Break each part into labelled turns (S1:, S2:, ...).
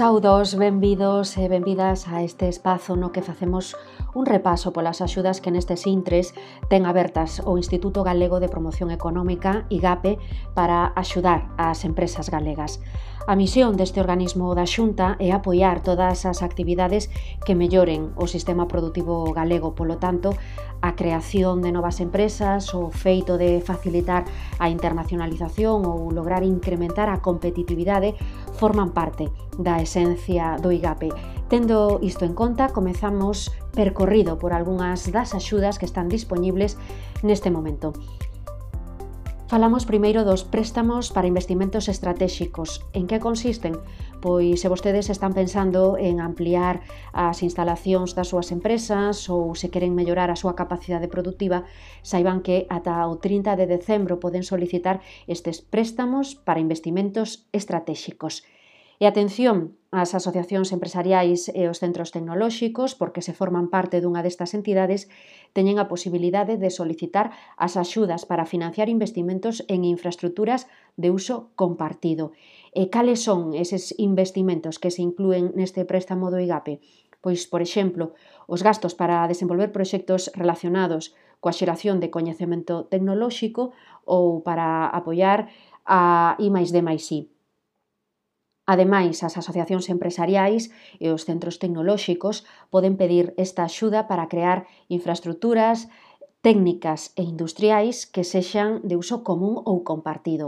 S1: Saudos, benvidos e benvidas a este espazo no que facemos un repaso polas axudas que nestes intres ten abertas o Instituto Galego de Promoción Económica, IGAPE, para axudar ás empresas galegas. A misión deste organismo da Xunta é apoiar todas as actividades que melloren o sistema productivo galego, polo tanto, a creación de novas empresas, o feito de facilitar a internacionalización ou lograr incrementar a competitividade forman parte da esencia do IGAPE Tendo isto en conta, comezamos percorrido por algunhas das axudas que están disponibles neste momento. Falamos primeiro dos préstamos para investimentos estratégicos. En que consisten? Pois se vostedes están pensando en ampliar as instalacións das súas empresas ou se queren mellorar a súa capacidade productiva, saiban que ata o 30 de decembro poden solicitar estes préstamos para investimentos estratéxicos. E atención ás asociacións empresariais e os centros tecnolóxicos, porque se forman parte dunha destas entidades, teñen a posibilidade de solicitar as axudas para financiar investimentos en infraestructuras de uso compartido. E cales son eses investimentos que se inclúen neste préstamo do IGAPE? Pois, por exemplo, os gastos para desenvolver proxectos relacionados coa xeración de coñecemento tecnolóxico ou para apoiar a I+D+I. Ademais, as asociacións empresariais e os centros tecnolóxicos poden pedir esta axuda para crear infraestructuras técnicas e industriais que sexan de uso común ou compartido.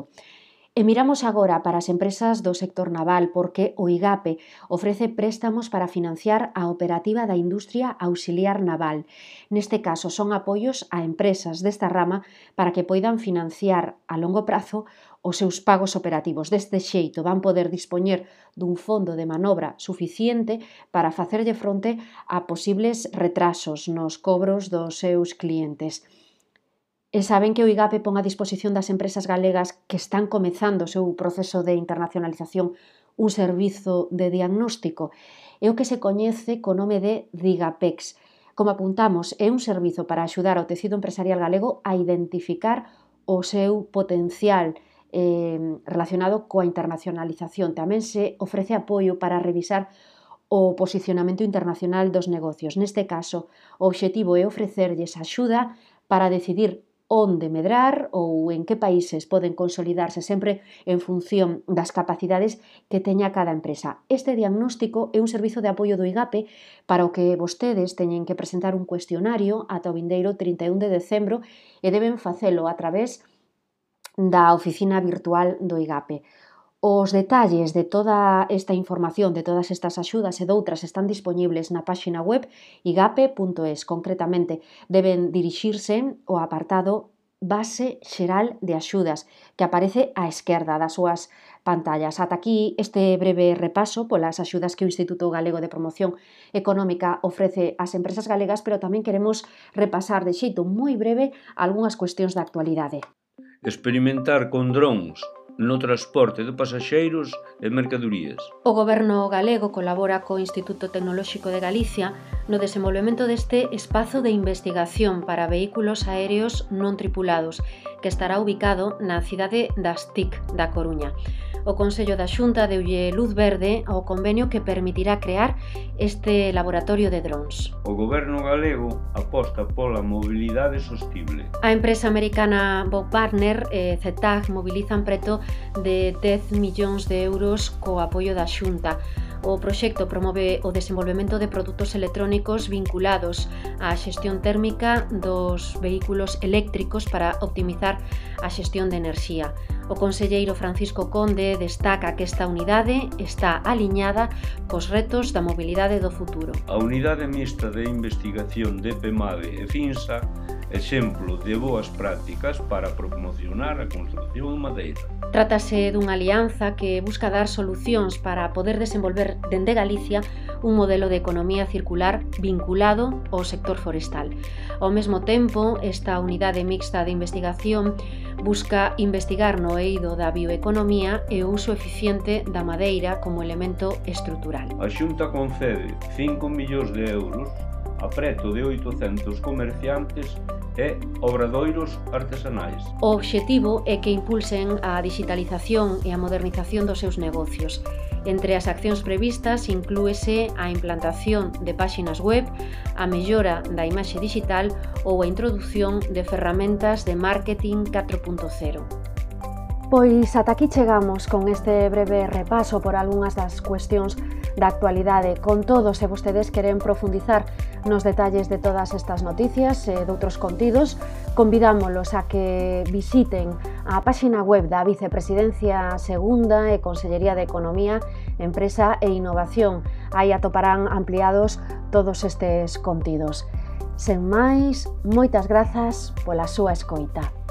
S1: E miramos agora para as empresas do sector naval porque o IGAPE ofrece préstamos para financiar a operativa da industria auxiliar naval. Neste caso son apoios a empresas desta rama para que poidan financiar a longo prazo os seus pagos operativos. Deste xeito van poder dispoñer dun fondo de manobra suficiente para facerlle fronte a posibles retrasos nos cobros dos seus clientes. E saben que o IGAPE pon a disposición das empresas galegas que están comezando o seu proceso de internacionalización un servizo de diagnóstico. É o que se coñece co nome de DIGAPEX. Como apuntamos, é un servizo para axudar ao tecido empresarial galego a identificar o seu potencial eh, relacionado coa internacionalización. Tamén se ofrece apoio para revisar o posicionamento internacional dos negocios. Neste caso, o obxectivo é ofrecerlles axuda para decidir onde medrar ou en que países poden consolidarse sempre en función das capacidades que teña cada empresa. Este diagnóstico é un servizo de apoio do IGAPE para o que vostedes teñen que presentar un cuestionario ata o vindeiro 31 de decembro e deben facelo a través da oficina virtual do IGAPE. Os detalles de toda esta información, de todas estas axudas e doutras están disponibles na páxina web igape.es. Concretamente, deben dirixirse ao apartado Base Xeral de Axudas, que aparece á esquerda das súas pantallas. Ata aquí este breve repaso polas axudas que o Instituto Galego de Promoción Económica ofrece ás empresas galegas, pero tamén queremos repasar de xeito moi breve algunhas cuestións da actualidade.
S2: Experimentar con drons no transporte de pasaxeiros e mercadorías.
S1: O goberno galego colabora co Instituto Tecnolóxico de Galicia no desenvolvemento deste espazo de investigación para vehículos aéreos non tripulados, que estará ubicado na cidade das TIC da Coruña. O Consello da Xunta deulle luz verde ao convenio que permitirá crear este laboratorio de drons.
S2: O goberno galego aposta pola mobilidade sostible.
S1: A empresa americana Bob Partner e CETAG mobilizan preto de 10 millóns de euros co apoio da Xunta O proxecto promove o desenvolvemento de produtos electrónicos vinculados á xestión térmica dos vehículos eléctricos para optimizar a xestión de enerxía. O conselleiro Francisco Conde destaca que esta unidade está aliñada cos retos da mobilidade do futuro.
S2: A unidade mixta de investigación de PEMADE e FINSA exemplo de boas prácticas para promocionar a construción en madeira.
S1: Trátase dunha alianza que busca dar solucións para poder desenvolver dende Galicia un modelo de economía circular vinculado ao sector forestal. Ao mesmo tempo, esta unidade mixta de investigación busca investigar no eido da bioeconomía e o uso eficiente da madeira como elemento estrutural.
S2: A Xunta concede 5 millóns de euros a preto de 800 comerciantes e obradoiros artesanais.
S1: O obxectivo é que impulsen a digitalización e a modernización dos seus negocios. Entre as accións previstas inclúese a implantación de páxinas web, a mellora da imaxe digital ou a introdución de ferramentas de marketing 4.0. Pois ata aquí chegamos con este breve repaso por algunhas das cuestións da actualidade. Con todo, se vostedes queren profundizar nos detalles de todas estas noticias e doutros contidos, convidámoslos a que visiten a páxina web da Vicepresidencia Segunda e Consellería de Economía, Empresa e Innovación. Aí atoparán ampliados todos estes contidos. Sen máis, moitas grazas pola súa escoita.